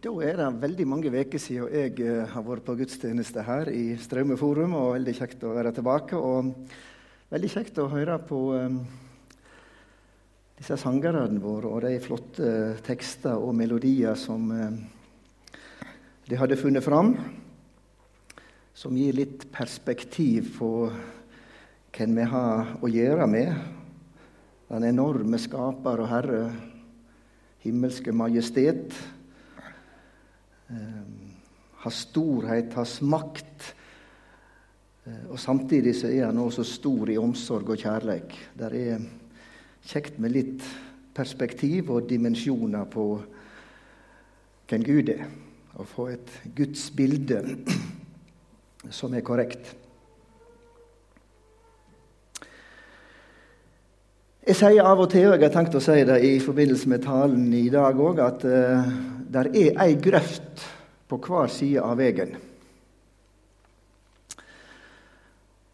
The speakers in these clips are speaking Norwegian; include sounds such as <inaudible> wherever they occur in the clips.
Da er det veldig mange uker siden jeg eh, har vært på gudstjeneste her i Straume forum. og Veldig kjekt å være tilbake. Og veldig kjekt å høre på um, disse sangerne våre og de flotte tekster og melodier som um, de hadde funnet fram. Som gir litt perspektiv på hvem vi har å gjøre med. Den enorme skaper og Herre, himmelske majestet Eh, hans storhet, hans makt. Eh, og samtidig så er han også stor i omsorg og kjærleik. Det er kjekt med litt perspektiv og dimensjoner på hvem Gud er. Å få et Guds bilde <clears throat> som er korrekt. Jeg sier av og til, og jeg har tenkt å si det i forbindelse med talen i dag òg, at uh, der er ei grøft på hver side av veien.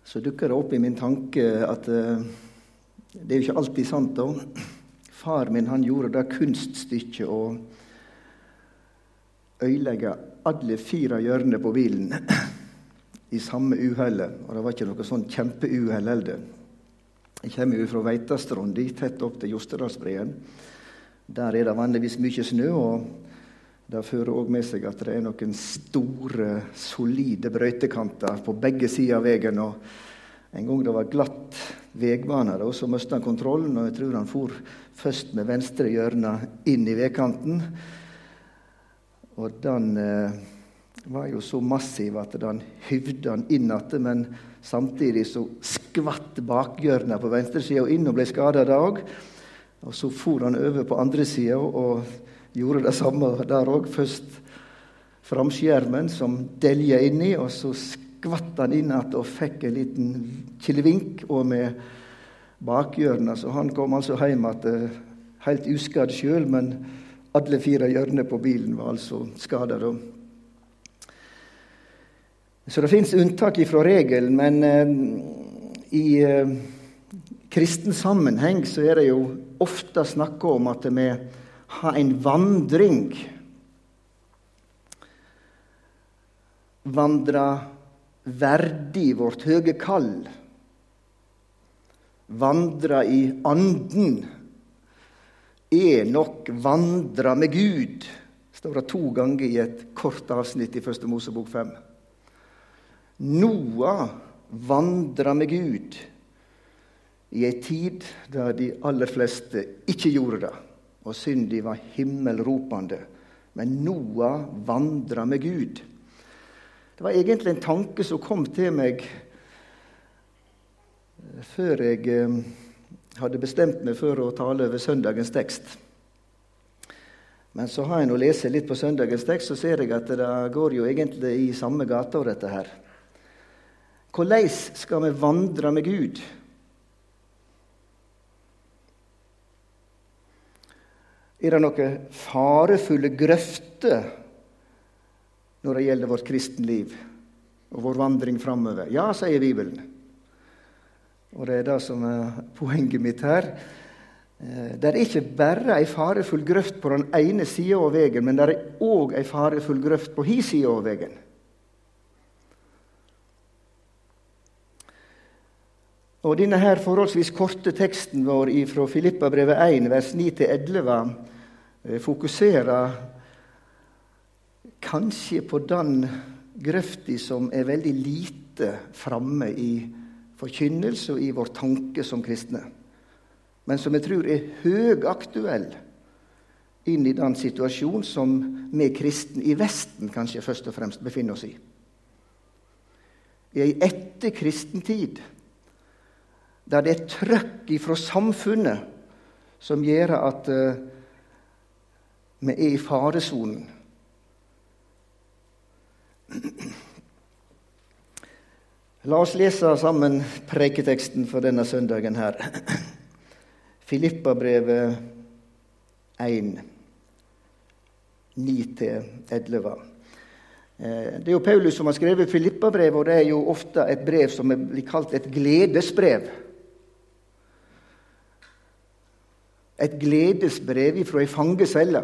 Så dukker det opp i min tanke at uh, det er jo ikke alltid sant. da. Far min han gjorde det kunststykket å ødelegge alle fire hjørnene på bilen i samme uhellet. Og det var ikke noe sånn kjempeuhell heller. Jeg kommer jo fra Veitastrond, tett opp til Jostedalsbreen. Der er det vanligvis mye snø, og det fører òg med seg at det er noen store, solide brøytekanter på begge sider av veien. En gang det var glatt veibane, så mistet han kontrollen, og jeg tror han for først med venstre hjørne inn i veikanten. Og den eh, var jo så massiv at den hyvde han inn igjen, men samtidig så skvatt bakhjørnet på venstresida inn og ble skada det òg. Og så for han over på andre sida og gjorde det samme der òg. Først framskjermen som delja inni, og så skvatt han inn igjen og fikk en liten kilevink og med bakhjørnet. Så han kom altså hjem igjen eh, helt uskadd sjøl, men alle fire hjørnene på bilen var altså skada. Så det fins unntak ifra regelen, men eh, i eh, kristen sammenheng så er det jo ofte snakka om at vi har en vandring. Vandra verdig vårt høge kall. Vandra i anden. Enok vandra med Gud, står det to ganger i et kort avsnitt i Første Mosebok 5. Noah vandra med Gud i ei tid da de aller fleste ikke gjorde det, og syndig var himmelropende. Men Noah vandra med Gud. Det var egentlig en tanke som kom til meg eh, før jeg eh, hadde bestemt meg for å tale over søndagens tekst. Men så har jeg nå lest litt på søndagens tekst, så ser jeg at det går jo egentlig i samme gata, dette her. Hvordan skal vi vandre med Gud? Er det noen farefulle grøfter når det gjelder vårt kristenliv og vår vandring framover? Ja, sier Bibelen. Og det er det som er poenget mitt her. Eh, det er ikke bare ei farefull grøft på den ene sida av veien, men det er òg ei farefull grøft på hi sida av veien. Og denne her forholdsvis korte teksten vår fra Filippabrevet 1, vers 9-11, eh, fokuserer kanskje på den grøfta som er veldig lite framme i forkynnelse og i vår tanke som kristne, men som jeg tror er høyaktuell inn i den situasjonen som vi kristne i Vesten kanskje først og fremst befinner oss i. I ei etterkristen tid der det er trøkk ifra samfunnet som gjør at uh, vi er i faresonen. <clears throat> La oss lese sammen preiketeksten for denne søndagen her. <clears throat> Filippabrevet 1, 9-11. Eh, det er jo Paulus som har skrevet Filippabrevet, og det er jo ofte et brev som blir kalt et gledesbrev. Et gledesbrev fra ei fangecelle.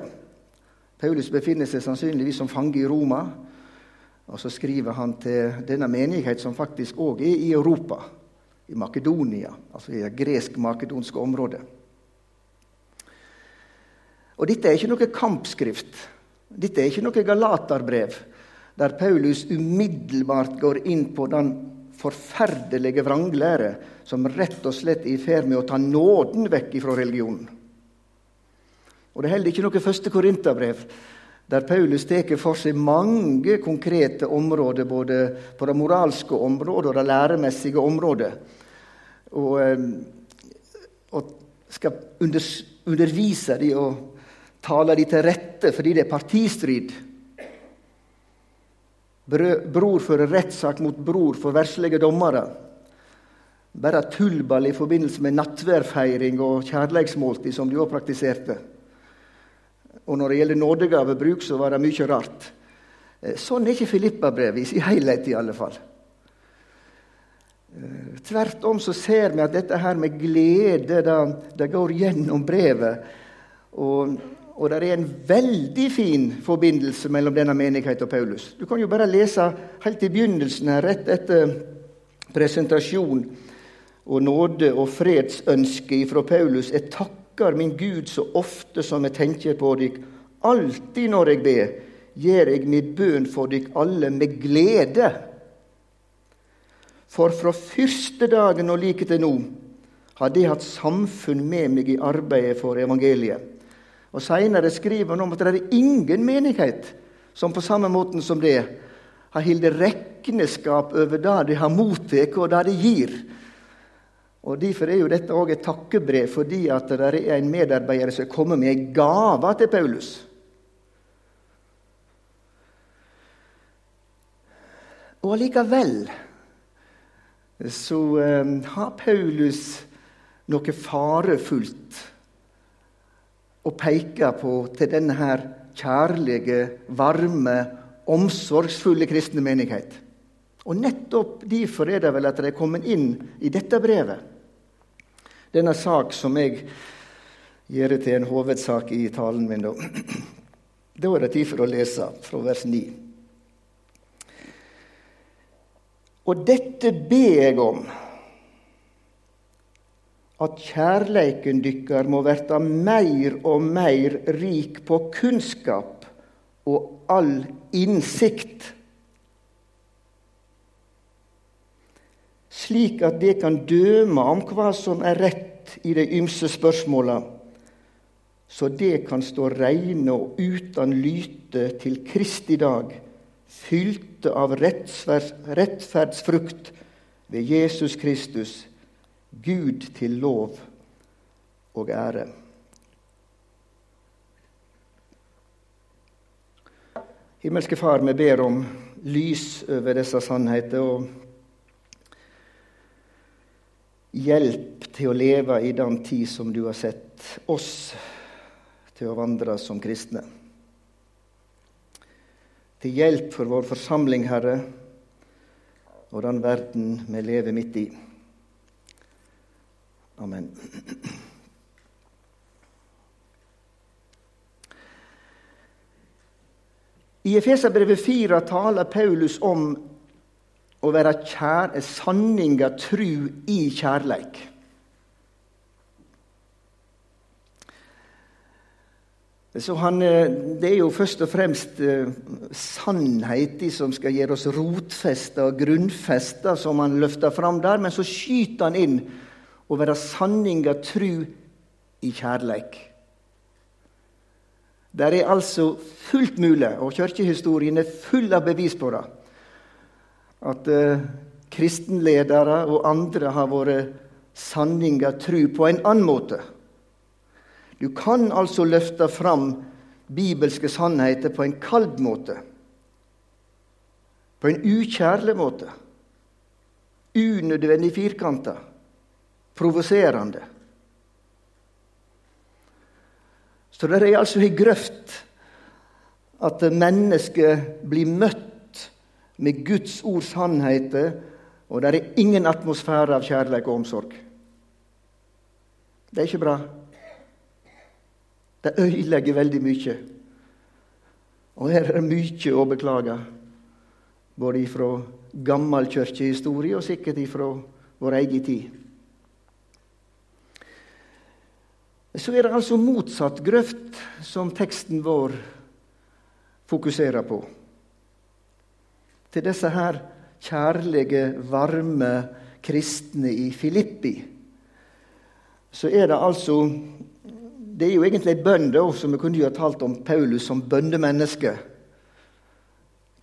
Paulus befinner seg sannsynligvis som fange i Roma. Og så skriver han til denne menighet, som faktisk òg er i Europa, i Makedonia, altså i det gresk-makedonske området. Og dette er ikke noe kampskrift. Dette er ikke noe galaterbrev der Paulus umiddelbart går inn på den forferdelige vranglære som rett og slett er i ferd med å ta nåden vekk fra religionen. Og Det er heller ikke noe første korinterbrev der Paulus tar for seg mange konkrete områder, både på det moralske området og det læremessige området. Og, eh, og skal undervise dem og tale dem til rette fordi det er partistrid. Bror fører rettssak mot bror for verslige dommere. Bare tullball i forbindelse med nattværfeiring og kjærleiksmåltid, som de òg praktiserte. Og når det gjelder nådegavebruk, så var det mye rart. Eh, sånn er ikke Filippa-brevet i sin helhet, i alle fall. Eh, tvert om så ser vi at dette her med glede det, det går gjennom brevet. Og, og det er en veldig fin forbindelse mellom denne menigheten og Paulus. Du kan jo bare lese helt i begynnelsen, her, rett etter presentasjon og nåde og fredsønske fra Paulus. er takker takker min Gud så ofte som jeg tenker på dykk. Alltid når jeg ber, gjør jeg min bønn for dykk alle med glede. For fra første dagen og like til nå har de hatt samfunn med meg i arbeidet for evangeliet. Og Seinere skriver han om at det er ingen menighet som på samme måten som det har holdt rekneskap over det de har mottatt, og det de gir. Og Derfor er jo dette òg et takkebrev, fordi at det er en medarbeider som kommer med en gave til Paulus. Og allikevel så eh, har Paulus noe farefullt å peke på til denne her kjærlige, varme, omsorgsfulle kristne menighet. Og nettopp derfor er det vel at det er kommet inn i dette brevet denne sak som jeg gjør til en hovedsak i talen min. Da, <clears throat> da er det tid for å lese fra vers 9. Og dette ber jeg om, at kjærleiken dykkar må verta meir og meir rik på kunnskap og all innsikt slik at de kan døme om hva som er rett i de ymse spørsmåla, så de kan stå reine og uten lyte til Kristi dag, fylte av rettferdsfrukt ved Jesus Kristus, Gud til lov og ære. Himmelske Far, vi ber om lys over disse sannheter. og hjelp til å leve i den tid som du har sett oss til å vandre som kristne. Til hjelp for vår forsamling, Herre, og den verden vi lever midt i. Amen. I Efeserbrevet 4 taler Paulus om å være kjær, er sanninga tru i kjærleik. Så han, eh, Det er jo først og fremst uh, sannhet som skal gjøre oss rotfesta og grunnfesta, som han løfter fram der. Men så skyter han inn å være sanninga tru i kjærleik. Det er altså fullt mulig, og kirkehistorien er full av bevis på det at eh, kristenledere og andre har vært sanninga tru på en annen måte. Du kan altså løfte fram bibelske sannheter på en kald måte. På en ukjærlig måte. Unødvendig firkanta. Provoserende. Så det er altså ei grøft at mennesket blir møtt med Guds ord sannheter, og det er ingen atmosfære av kjærlighet og omsorg. Det er ikke bra. Det ødelegger veldig mye. Og her er det mye å beklage, både ifra gammel kirkehistorie og sikkert ifra vår egen tid. Så er det altså motsatt grøft som teksten vår fokuserer på. Til disse her kjærlige, varme kristne i Filippi så er det altså Det er jo egentlig ei bønn, som vi kunne jo ha talt om Paulus som bønnemenneske.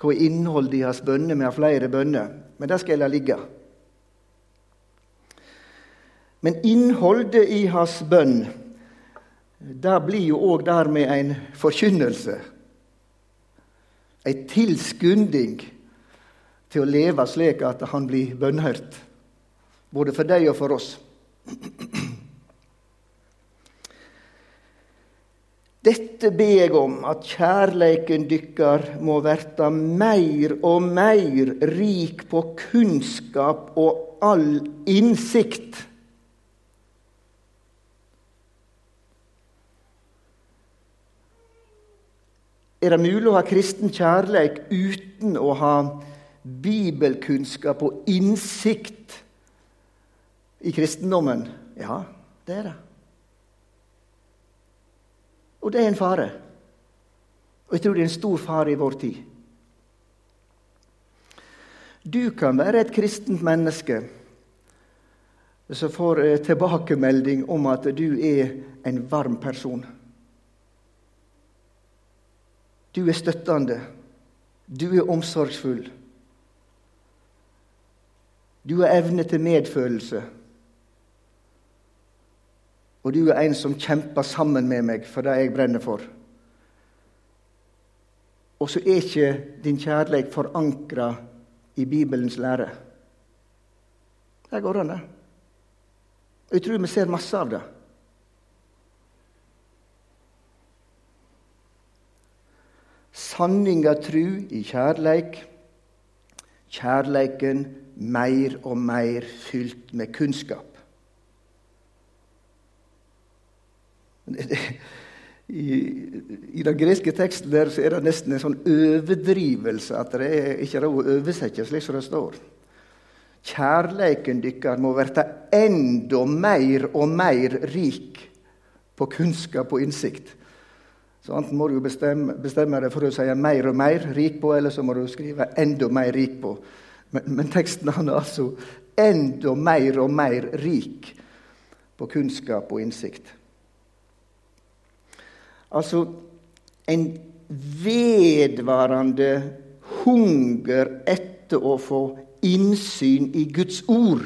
Hva er innholdet i hans bønner? Vi har flere bønner, men det skal jeg la ligge. Men innholdet i hans bønn det blir jo òg dermed en forkynnelse. En tilskunding til å leve slik at han blir bønnhørt. Både for deg og for oss. Dette ber jeg om, at kjærleiken dykkar må verta meir og meir rik på kunnskap og all innsikt. Er det mulig å ha kristen kjærleik uten å ha bibelkunnskap og innsikt i kristendommen? Ja, det er det. Og det er en fare. Og jeg tror det er en stor fare i vår tid. Du kan være et kristent menneske som får tilbakemelding om at du er en varm person. Du er støttende. Du er omsorgsfull. Du har evne til medfølelse. Og du er en som kjemper sammen med meg for det jeg brenner for. Og så er ikke din kjærlighet forankra i Bibelens lære. Det går an, det. Og jeg tror vi ser masse av det. Sanninga tru i kjærleik. Kjærleiken mer og mer fylt med kunnskap. I, I, den greske teksten der så er det nesten en sånn overdrivelse at det er ikke det å oversette slik som det står. Kjærleiken deres må verte enda mer og mer rik på kunnskap og innsikt. Så enten må du bestemme, bestemme deg for å si mer og mer rik på, eller så må du skrive enda mer rik på. Men, men teksten han er altså enda mer og mer rik på kunnskap og innsikt. Altså en vedvarende hunger etter å få innsyn i Guds ord.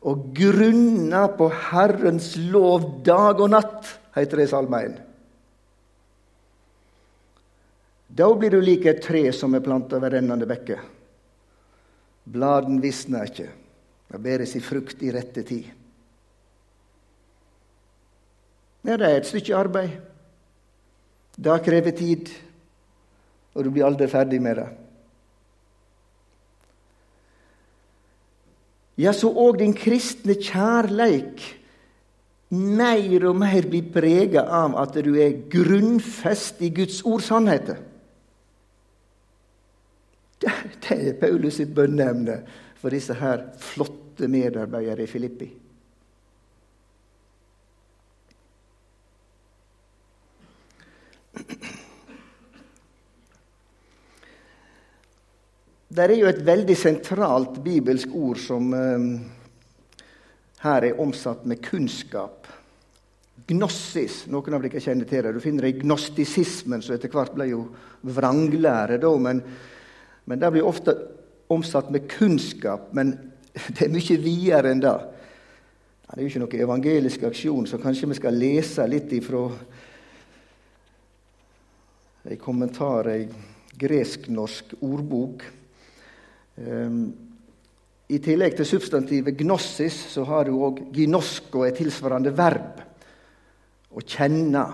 Og grunna på Herrens lov dag og natt heter det i Salme 1. Da blir du lik et tre som er planta ved rennende bekker. Bladen visner ikke. Det bærer sin frukt i rette tid. Ja, det er et stykke arbeid. Det krever tid, og du blir aldri ferdig med det. Ja, så òg din kristne kjærleik mer og mer blir prega av at du er grunnfest i Guds ord sannheter. Det, <laughs> det er Paulus sitt bønneemne for disse her flotte medarbeidere i Filippi. Det er jo et veldig sentralt bibelsk ord som eh, her er omsatt med kunnskap. Gnossis. Noen av dere kjenner til det. Du finner det i gnostisismen, som etter hvert ble jo vranglære. Da, men, men det blir ofte omsatt med kunnskap. Men <laughs> det er mye videre enn det. Det er jo ikke noe evangelisk aksjon, så kanskje vi skal lese litt ifra en kommentar, ei gresk-norsk ordbok. Um, i tillegg til substantivet gnossis så har du òg ginosko, et tilsvarende verb. Å kjenne,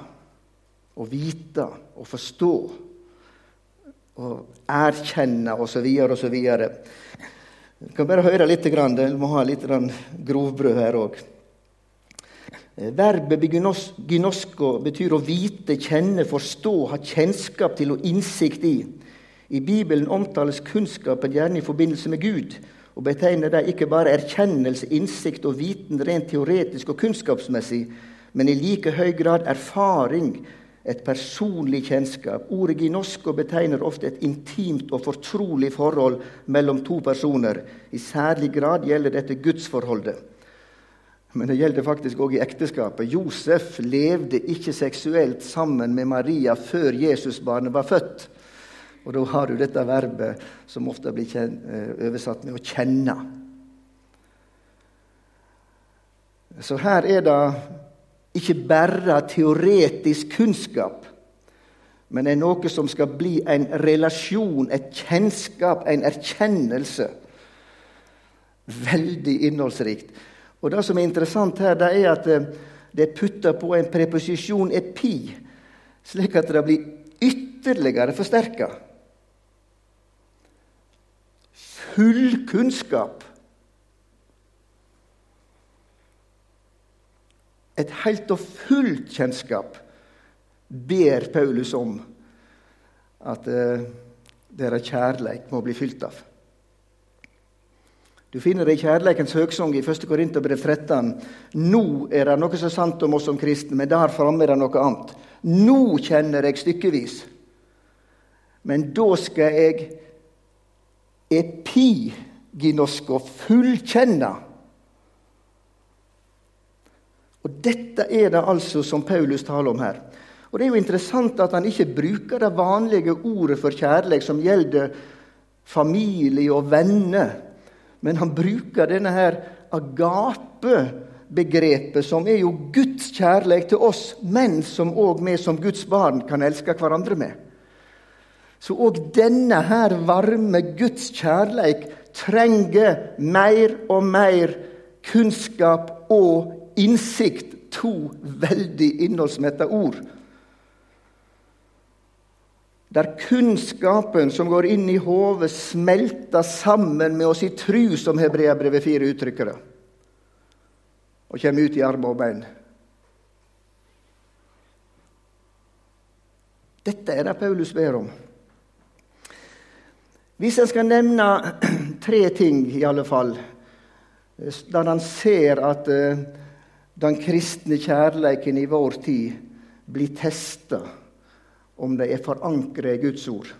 å vite, å forstå, å erkjenne osv. osv. Du kan bare høre litt. Du må ha litt grovbrød her òg. Eh, verbet gynosko betyr å vite, kjenne, forstå, ha kjennskap til og innsikt i. I Bibelen omtales kunnskapen gjerne i forbindelse med Gud, og betegner det ikke bare erkjennelse, innsikt og viten rent teoretisk og kunnskapsmessig, men i like høy grad erfaring, et personlig kjennskap. Ordet ginosko betegner ofte et intimt og fortrolig forhold mellom to personer. I særlig grad gjelder dette gudsforholdet. Men det gjelder faktisk òg i ekteskapet. Josef levde ikke seksuelt sammen med Maria før Jesusbarnet var født. Og da har du dette verbet som ofte blir eh, oversatt med 'å kjenne'. Så her er det ikke bare teoretisk kunnskap, men er noe som skal bli en relasjon, et kjennskap, en erkjennelse. Veldig innholdsrikt. Og Det som er interessant her, det er at eh, det er putta på en preposisjon epi, slik at det blir ytterligere forsterka. Full kunnskap. Et helt og fullt kjennskap ber Paulus om at uh, deres kjærleik må bli fylt av. Du finner det i Kjærleikens høgsang i 1. Korinterbrev 13. Nå er det noe så sant om oss som kristne, men der framme er det noe annet. Nå kjenner jeg stykkevis, men da skal jeg epiginosko fullkjenne. Og Dette er det altså som Paulus taler om her. Og Det er jo interessant at han ikke bruker det vanlige ordet for kjærlighet som gjelder familie og venner. Men han bruker denne her agape-begrepet, som er jo Guds kjærlighet til oss, men som òg vi som Guds barn kan elske hverandre med. Så òg denne her varme Guds kjærlighet trenger mer og mer kunnskap og innsikt. To veldig innholdsmetta ord der kunnskapen som går inn i hodet, smelter sammen med oss i tru, som Hebreabrevet 4 uttrykker det, og kommer ut i armer og bein. Dette er det Paulus ber om. Hvis en skal nevne <clears throat> tre ting, i alle fall, der han ser at eh, den kristne kjærleiken i vår tid blir testa om de er forankret i Guds ord.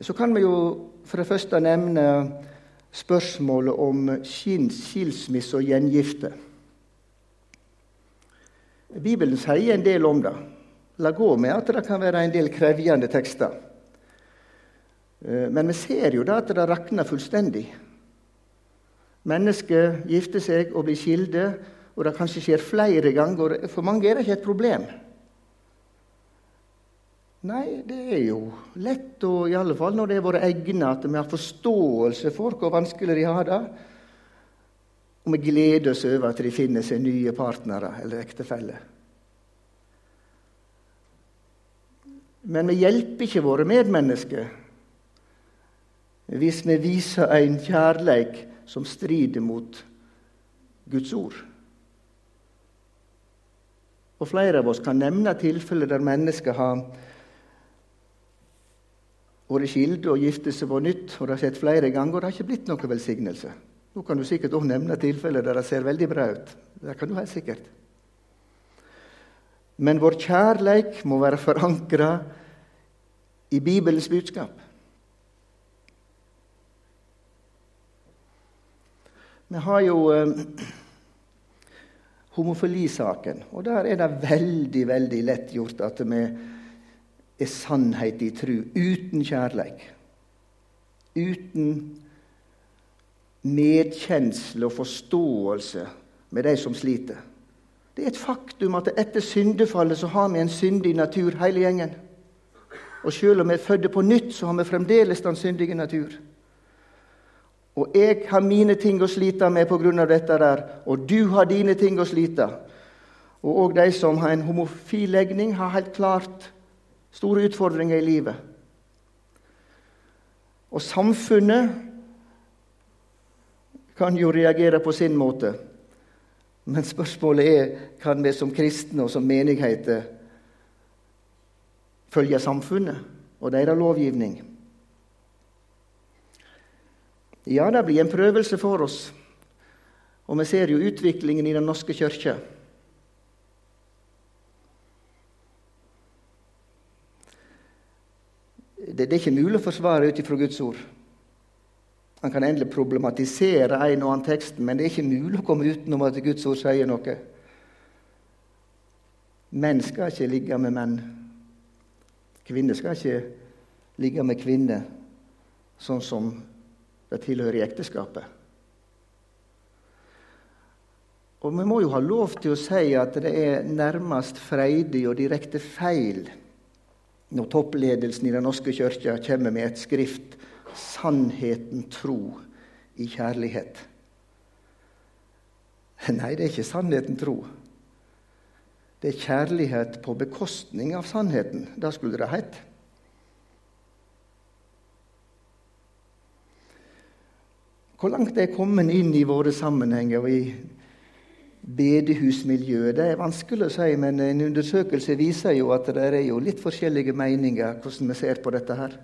Så kan vi jo for det første nevne spørsmålet om skilsmisse og gjengifte. Bibelen sier en del om det. La gå med at det kan være en del krevjende tekster. Eh, men vi ser jo da at det rakner fullstendig. Mennesker gifter seg og blir skilde, og det kanskje skjer flere ganger. For mange er det ikke et problem. Nei, det er jo lett, og i alle fall når det har vært egnet, at vi har forståelse for hvor vanskelig de har det. Og vi gleder oss over at de finner seg nye partnere eller ektefeller. Men vi hjelper ikke våre medmennesker hvis vi viser en kjærleik som strider mot Guds ord. Og Flere av oss kan nevne tilfeller der mennesker har vært skilt og giftet seg på nytt, og det har skjedd flere ganger, og det har ikke blitt noe velsignelse. Nå kan du sikkert også nevne tilfeller der det ser veldig bra ut. Det kan du helt sikkert. Men vår kjærleik må være forankra i Bibelens budskap. Vi har jo eh, homofilisaken, og der er det veldig, veldig lett gjort at vi er sannhet i tru, uten kjærleik. Uten medkjensle og forståelse med de som sliter. Det er et faktum at etter syndefallet så har vi en syndig natur, hele gjengen. Og selv om vi er fødte på nytt, så har vi fremdeles den syndige natur. Og jeg har mine ting å slite med pga. dette der, og du har dine ting å slite. Og òg de som har en homofil legning, har helt klart store utfordringer i livet. Og samfunnet kan jo reagere på sin måte. Men spørsmålet er kan vi som kristne og som menigheter følge samfunnet og deres lovgivning. Ja, det blir en prøvelse for oss. Og vi ser jo utviklingen i Den norske kirke. Det, er ikke mulig å forsvare ut ifra Guds ord. Han kan endelig problematisere en og annen tekst, men det er ikke mulig å komme utenom at Guds ord sier noe. Menn skal ikke ligge med menn. Kvinner skal ikke ligge med kvinner, sånn som det tilhører ekteskapet. Og vi må jo ha lov til å si at det er nærmest freidig og direkte feil når toppledelsen i Den norske kirka kommer med et skrift 'Sannheten tro i kjærlighet'. Nei, det er ikke sannheten tro. Det er kjærlighet på bekostning av sannheten. Da skulle det hett. Hvor langt er kommet inn i våre sammenhenger og i bedehusmiljøet, det er vanskelig å si, men en undersøkelse viser jo at det er jo litt forskjellige meninger hvordan vi ser på dette her.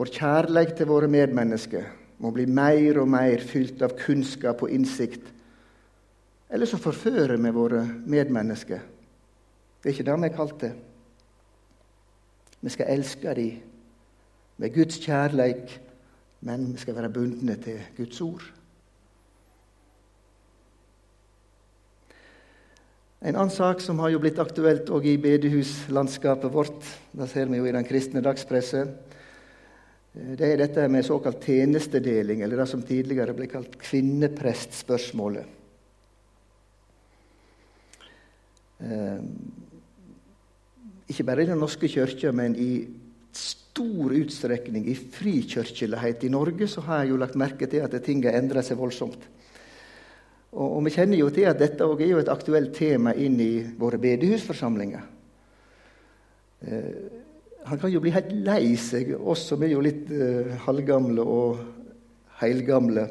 Vår kjærlighet til våre medmennesker må bli mer og mer fylt av kunnskap og innsikt. Eller så forfører vi våre medmennesker. Det er ikke det vi er kalt det. Vi skal elske dem med Guds kjærleik, men vi skal være bundne til Guds ord. En annen sak som har jo blitt aktuelt òg i bedehuslandskapet vårt, det ser vi jo i den kristne dagspresse, det er dette med såkalt tjenestedeling, eller det som tidligere ble kalt kvinneprestspørsmålet. Eh, ikke bare i Den norske kirka, men i stor utstrekning i frikirkelighet i Norge, så har jeg jo lagt merke til at ting har endret seg voldsomt. Og, og, Vi kjenner jo til at dette òg er jo et aktuelt tema inn i våre bedehusforsamlinger. Eh, han kan jo bli helt lei seg, oss som er jo litt eh, halvgamle og heilgamle.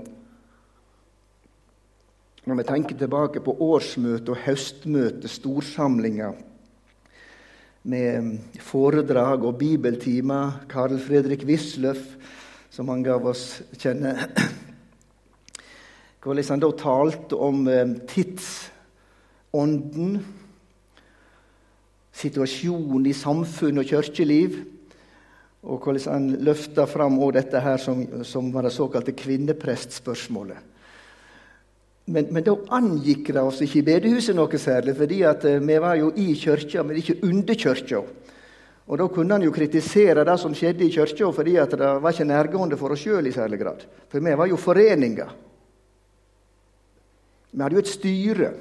Når vi tenker tilbake på årsmøte og høstmøte, storsamlinger med foredrag og bibeltimer. Karl Fredrik Wisløff, som han gav oss kjenne. <clears throat> Hvordan han da talte om eh, tidsånden, situasjonen i samfunn og kirkeliv. Og hvordan han løfta fram dette her som, som var det såkalte kvinneprestspørsmålet. Men, men, da angikk det oss ikke i bedehuset noe særlig, fordi eh, vi var jo i kirka, men ikke under kirka. Og da kunne han jo kritisere det som skjedde i kirka, fordi det var ikke nærgående for oss sjøl i særlig grad. For vi var jo foreninger. Vi hadde jo et styre.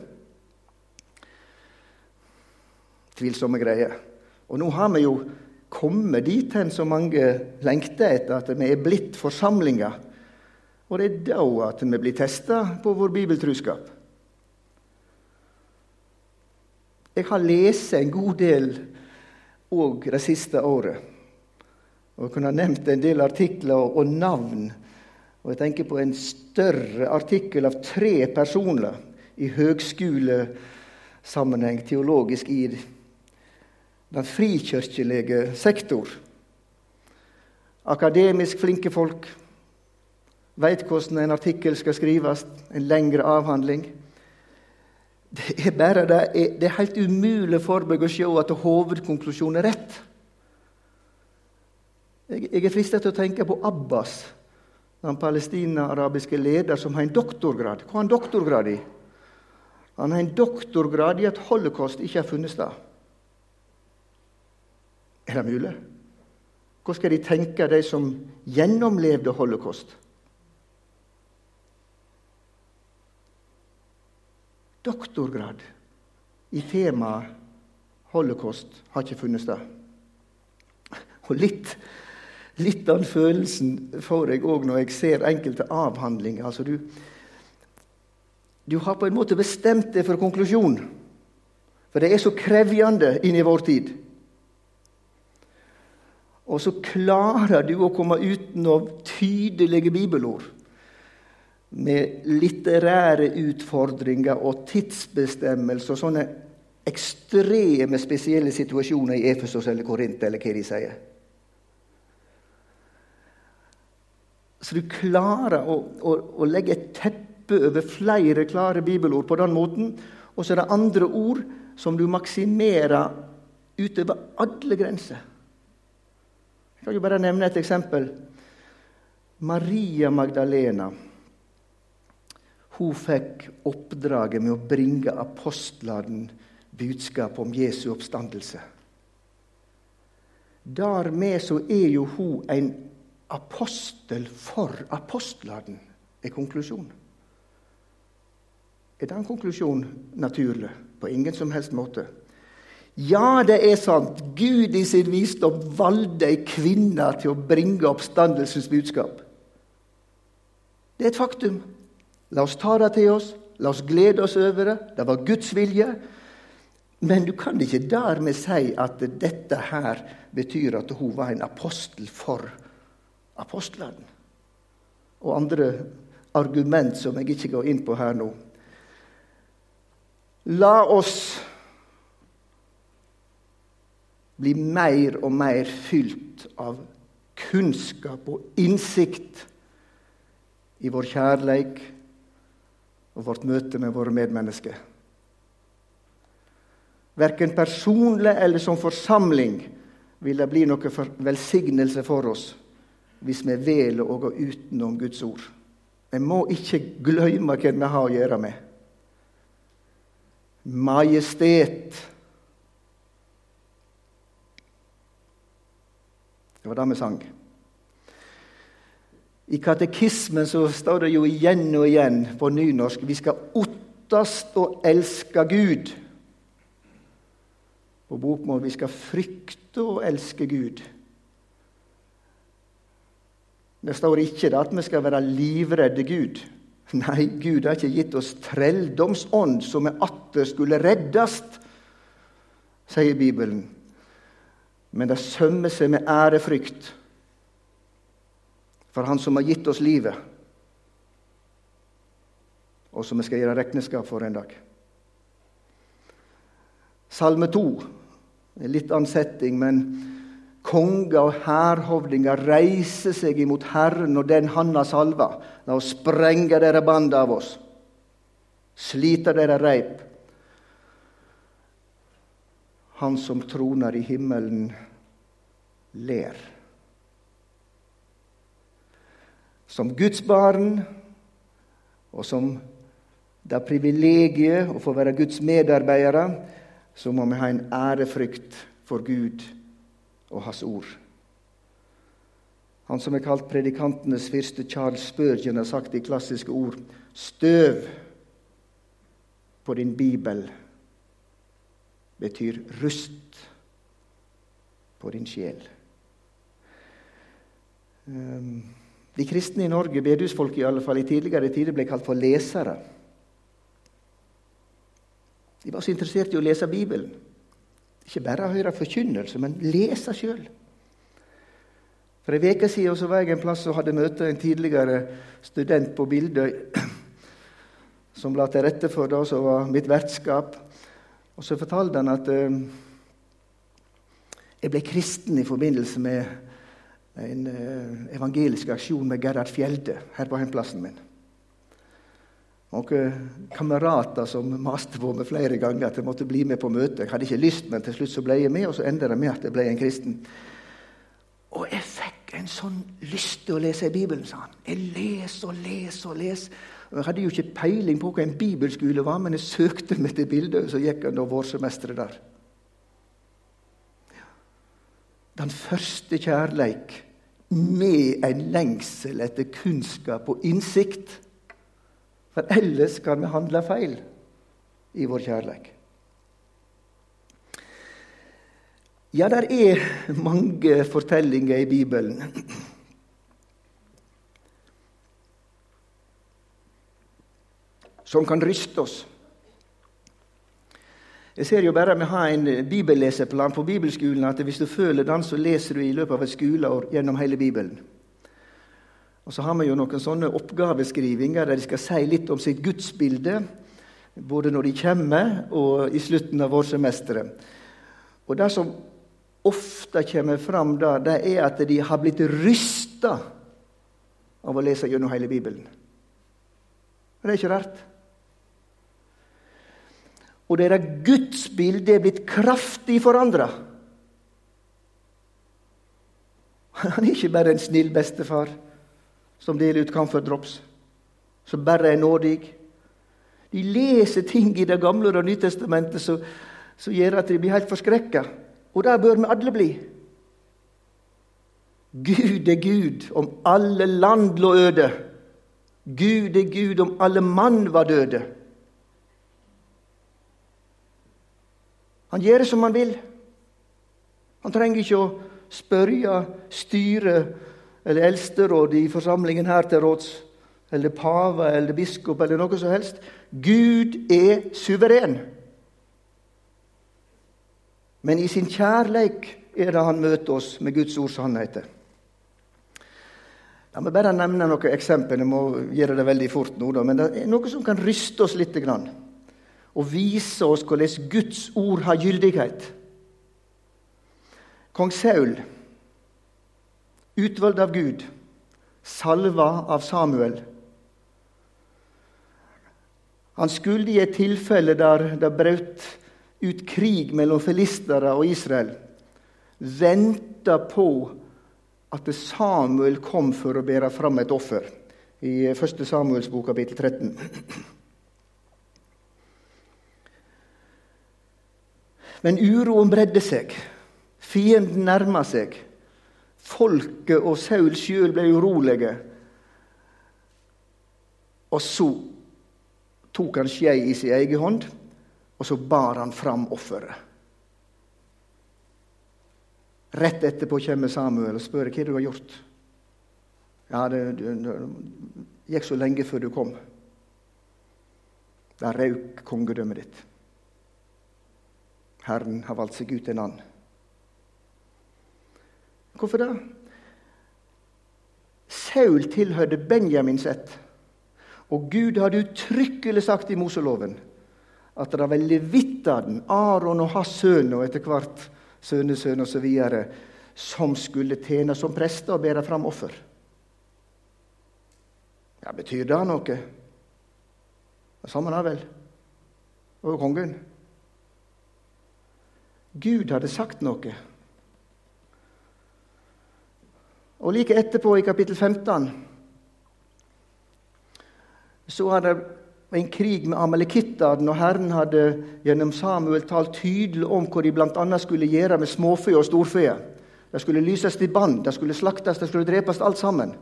Tvilsomme greier. Og nå har vi jo kommet dit hen som mange lengter etter, at vi er blitt forsamlinger og det er da at vi blir testa på vår bibeltruskap. Jeg har lest en god del òg det siste året. Og jeg kunne ha nevnt en del artikler og navn. Og jeg tenker på en større artikkel av tre personer i høgskolesammenheng, teologisk, i den frikirkelige sektor. Akademisk flinke folk veit hvordan en artikkel skal skrives, en lengre avhandling. Det er bare det, det er helt umulig for meg å se at hovedkonklusjonen er rett. Jeg, jeg er fristet til å tenke på Abbas, den palestina-arabiske leder som har en doktorgrad. Hva har han doktorgrad i? Han har en doktorgrad i at holocaust ikke har funnet sted. Er det mulig? Hva skal de tenke, de som gjennomlevde holocaust? Doktorgrad i temaet holocaust har ikke funnet sted. Og litt, litt av den følelsen får jeg òg når jeg ser enkelte avhandlinger. Altså du, du har på en måte bestemt deg for konklusjon, for det er så krevjende inn i vår tid. Og så klarer du å komme uten av tydelige bibelord. Med litterære utfordringer og tidsbestemmelse og sånne ekstreme, spesielle situasjoner i Efesos eller Korint, eller hva de sier. Så du klarer å, å, å legge et teppe over flere klare bibelord på den måten. Og så er det andre ord som du maksimerer utover alle grenser. Jeg kan jo bare nevne et eksempel. Maria Magdalena hun fikk oppdraget med å bringe apostlene budskap om Jesu oppstandelse. Dermed så er jo hun en apostel for apostlene, er konklusjonen. Er den konklusjonen naturlig? På ingen som helst måte. Ja, det er sant. Gud i sin visdom valgte ei kvinne til å bringe oppstandelsens budskap. Det er et faktum. La oss ta det til oss. La oss glede oss over det. Det var Guds vilje. Men du kan ikke dermed si at dette her betyr at hun var en apostel for apostlene. Og andre argument som jeg ikke går inn på her nå. La oss bli mer og mer fylt av kunnskap og innsikt i vår kjærleik og vårt møte med våre medmennesker. Verken personlig eller som forsamling vil det bli noe velsignelse for oss hvis vi velger å gå utenom Guds ord. Vi må ikke glemme hva vi har å gjøre med. Majestet. Det var det vi sang. I katekismen så står det jo igjen og igjen på nynorsk vi skal ottast og elske Gud. På bokmål vi skal frykte og elske Gud. Det står ikke at vi skal være livredde Gud. <laughs> Nei, Gud har ikke gitt oss trelldomsånd som vi atter skulle reddes, sier Bibelen. Men det sømmer seg med ærefrykt for Han som har gitt oss livet, og som vi skal gjøre regnskap for en dag. Salme 2. En litt annen setting, men konger og hærhovdinger reiser seg imot Herren og den Han har salva. La oss sprenge dere band av oss, slite dere reip. Han som troner i himmelen, ler. Som Guds barn og som det privilegiet å få være Guds medarbeidere, så må vi ha en ærefrykt for Gud og Hans ord. Han som er kalt predikantenes fyrste, Charles Spurgeon, har sagt i klassiske ord Støv på din bibel betyr rust på din sjel. Um, de kristne i Norge, bedehusfolket i alle fall, i tidligere tider ble kalt for lesere. De var så interessert i å lese Bibelen. Ikke bare høre forkynnelse, men lese sjøl. For ei uke siden var jeg en plass og hadde møte en tidligere student på Bildøy <clears throat> som la til rette for det som var mitt vertskap. Og så fortalte han at uh, jeg ble kristen i forbindelse med en uh, evangelisk aksjon med Gerhard Fjelde her på hjemplassen min. Noen kamerater som maste på meg flere ganger at jeg måtte bli med på møtet. Jeg hadde ikke lyst, men til slutt så ble jeg med, og så endte det med at jeg ble en kristen. Og jeg fikk en sånn lyst til å lese i Bibelen, sa han. Jeg leser og leser og leser. Og Jeg hadde jo ikke peiling på hva en bibelskole var, men jeg søkte meg til bildet, og så gikk jeg da vårsemesteret der. Den første kjærleik med en lengsel etter kunnskap og innsikt. For ellers kan vi handle feil i vår kjærleik. Ja, der er mange fortellinger i Bibelen. Som kan ryste oss. Jeg ser jo bare vi har en bibelleseplan på bibelskolen at hvis du føler den, så leser du i løpet av et skoleår gjennom hele Bibelen. Og så har vi jo noen sånne oppgaveskrivinger der de skal si litt om sitt gudsbilde. Både når de kommer, og i slutten av vårsemesteret. Og det som ofte kommer fram da, det er at de har blitt rysta av å lese gjennom hele Bibelen. Det er ikke rart. Og deres gudsbilde er blitt kraftig forandra. Han er ikke bare en snill bestefar som deler ut camphordrops, som bare er nådig. De leser ting i Det gamle og Det nye testamentet som, gjør at de blir helt forskrekka. Og det bør vi alle bli. Gud er Gud om alle land lå øde. Gud er Gud om alle mann var døde. Han gjør det som han vil. Han trenger ikke å spørre styret eller eldsterådet i forsamlingen her til råds, eller pave eller biskop eller noe som helst. Gud er suveren. Men i sin kjærleik er det han møter oss med Guds ords sannheter. La meg bare nevne noen eksempler. Jeg må gjøre det veldig fort nå, men det er noe som kan ryste oss litt. Og vise oss hvordan Guds ord har gyldighet. Kong Saul, utvalgt av Gud, salva av Samuel. Han skulle i et tilfelle der det brøt ut krig mellom filistere og Israel, vente på at Samuel kom for å bære fram et offer. I 1. Samuels bok, kapittel 13. Men uroen bredde seg. Fienden nærma seg. Folket og Saul sjøl ble urolige. Og så tok han skjei i sin egen hånd og så bar han fram offeret. Rett etterpå kommer Samuel og spør hva du har gjort. Ja, det, det, det gikk så lenge før du kom. Da røk kongedømmet ditt. Herren har valgt seg ut en annen. Hvorfor det? Saul tilhørte Benjamins ett. Og Gud hadde uttrykkelig sagt i Moseloven at det var levittene, Aron og hans sønn, og etter hvert sønnesønn osv., som skulle tjene som prester og bære fram offer. Ja, Betyr det noe? Det samme da vel. Og kongen. Gud hadde sagt noe. Og like etterpå, i kapittel 15, så var det en krig med amalekittene, og Herren hadde gjennom Samuel talt tydelig om hva de bl.a. skulle gjøre med småfe og storfe. Det skulle lyses til band, det skulle slaktes, det skulle drepes, alt sammen.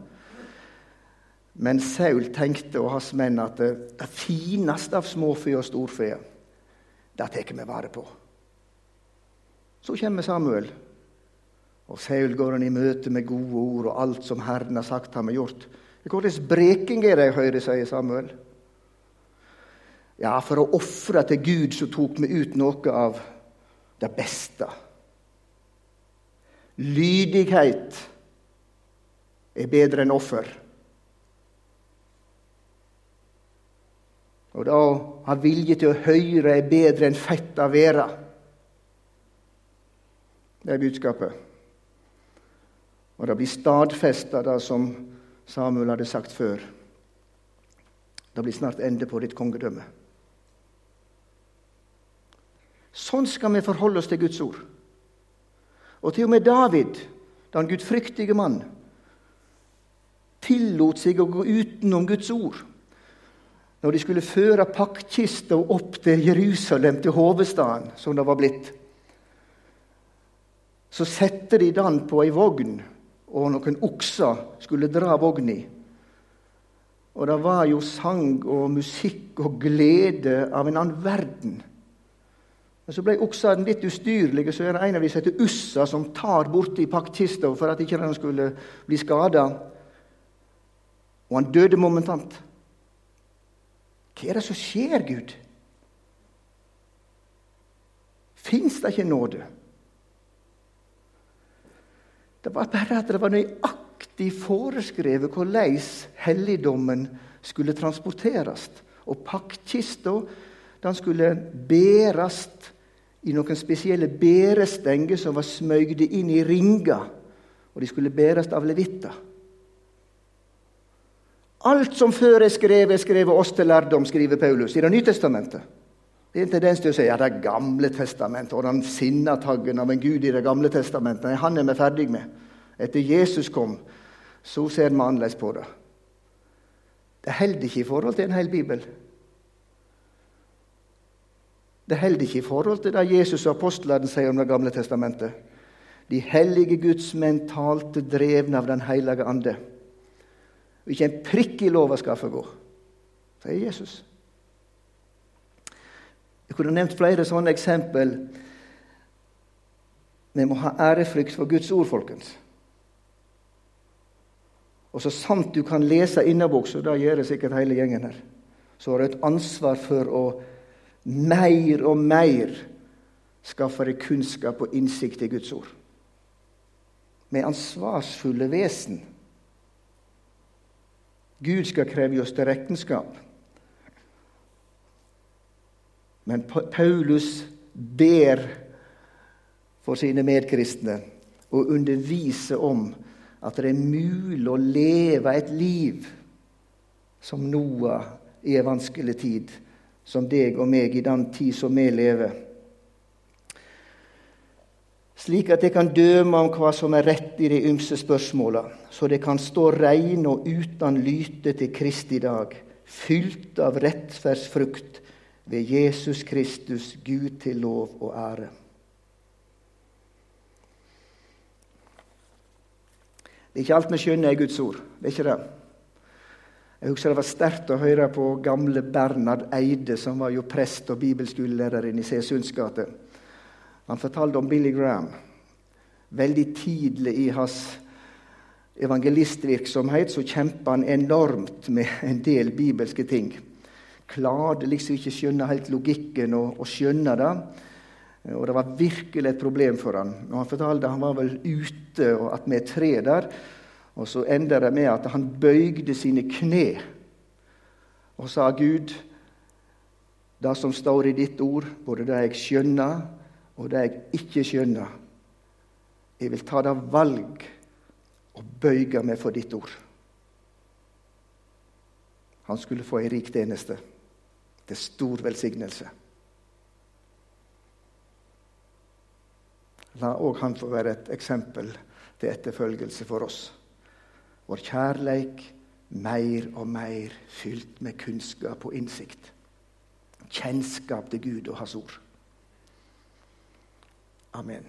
Men Saul tenkte og hans menn at det fineste av småfe og storfe, det tar vi vare på. Så kommer Samuel, og Saul går han i møte med gode ord og alt som Herren har sagt ham og gjort. Hvordan breking er det jeg hører, sier Samuel. Ja, for å ofre til Gud så tok vi ut noe av det beste. Lydighet er bedre enn offer. Og da ha vilje til å høre er bedre enn fett av være. Det er budskapet. Og det blir stadfesta, det som Samuel hadde sagt før. Det blir snart ende på ditt kongedømme. Sånn skal vi forholde oss til Guds ord. Og til og med David, den gudfryktige mann, tillot seg å gå utenom Guds ord. Når de skulle føre paktkista opp til Jerusalem, til hovedstaden, som det var blitt, så setter de den på ei vogn, og noen okser skulle dra vogna. Og det var jo sang og musikk og glede av en annen verden. Men så ble oksene litt ustyrlige, så er det en av de som heter Ussa, som tar borti paktkista for at ikke den skulle bli skada. Og han døde momentant. Hva er det som skjer, Gud? Fins det ikke nåde? Det var bare at det var nøyaktig foreskrevet hvordan helligdommen skulle transporteres. Og pakkkista den skulle bæres i noen spesielle bærestenger som var smøgde inn i ringer. Og de skulle bæres av levitter. Alt som før er skrevet, er skrevet oss til lærdom, skriver Paulus i Det nye testamentet. Det er en tendens til å si ja, Det gamle testamentet og den sinnataggen av en gud i Det gamle testamentet nei, han er vi ferdig med. Etter Jesus kom, så ser vi annerledes på det. Det holder ikke i forhold til en hel bibel. Det holder ikke i forhold til det Jesus og apostlene sier om Det gamle testamentet. De hellige gudsmenn talte drevne av Den hellige ande. Ikke en prikk i lova skal forgå, sier Jesus. Jeg kunne nevnt flere sånne eksempel. Vi må ha ærefrykt for Guds ord, folkens. Og så sant du kan lese innaboks, og det gjør det sikkert hele gjengen her, så har du et ansvar for å mer og mer skaffe deg kunnskap og innsikt i Guds ord. Med ansvarsfulle vesen. Gud skal kreve oss til rekenskap. Men Paulus ber for sine medkristne og underviser om at det er mulig å leve et liv som Noah i en vanskelig tid, som deg og meg i den tid som vi lever. Slik at jeg kan døme om hva som er rett i de ymse spørsmåla, så det kan stå reine og uten lyte til Kristi dag, fylt av rettferdsfrukt ved Jesus Kristus, Gud til lov og ære. Det er ikke alt vi skjønner i Guds ord. Det er ikke det. Jeg husker Det var sterkt å høre på gamle Bernhard Eide, som var jo prest og bibelskolelærer i Sesunds gate. Han fortalte om Billy Graham. Veldig tidlig i hans evangelistvirksomhet så kjempa han enormt med en del bibelske ting. Klarte liksom ikke skjønne helt logikken og, og skjønne det. Og det var virkelig et problem for han. Og Han fortalte han var vel ute og at er tre der. Og så ender det med at han bøygde sine kne og sa Gud, det som står i ditt ord, både det jeg skjønner og det jeg ikke skjønner, jeg vil ta det valg og bøye meg for ditt ord. Han skulle få ei rik tjeneste til stor velsignelse. La òg han få være et eksempel til etterfølgelse for oss. Vår kjærleik mer og mer fylt med kunnskap og innsikt. Kjennskap til Gud og Hans ord. Amen.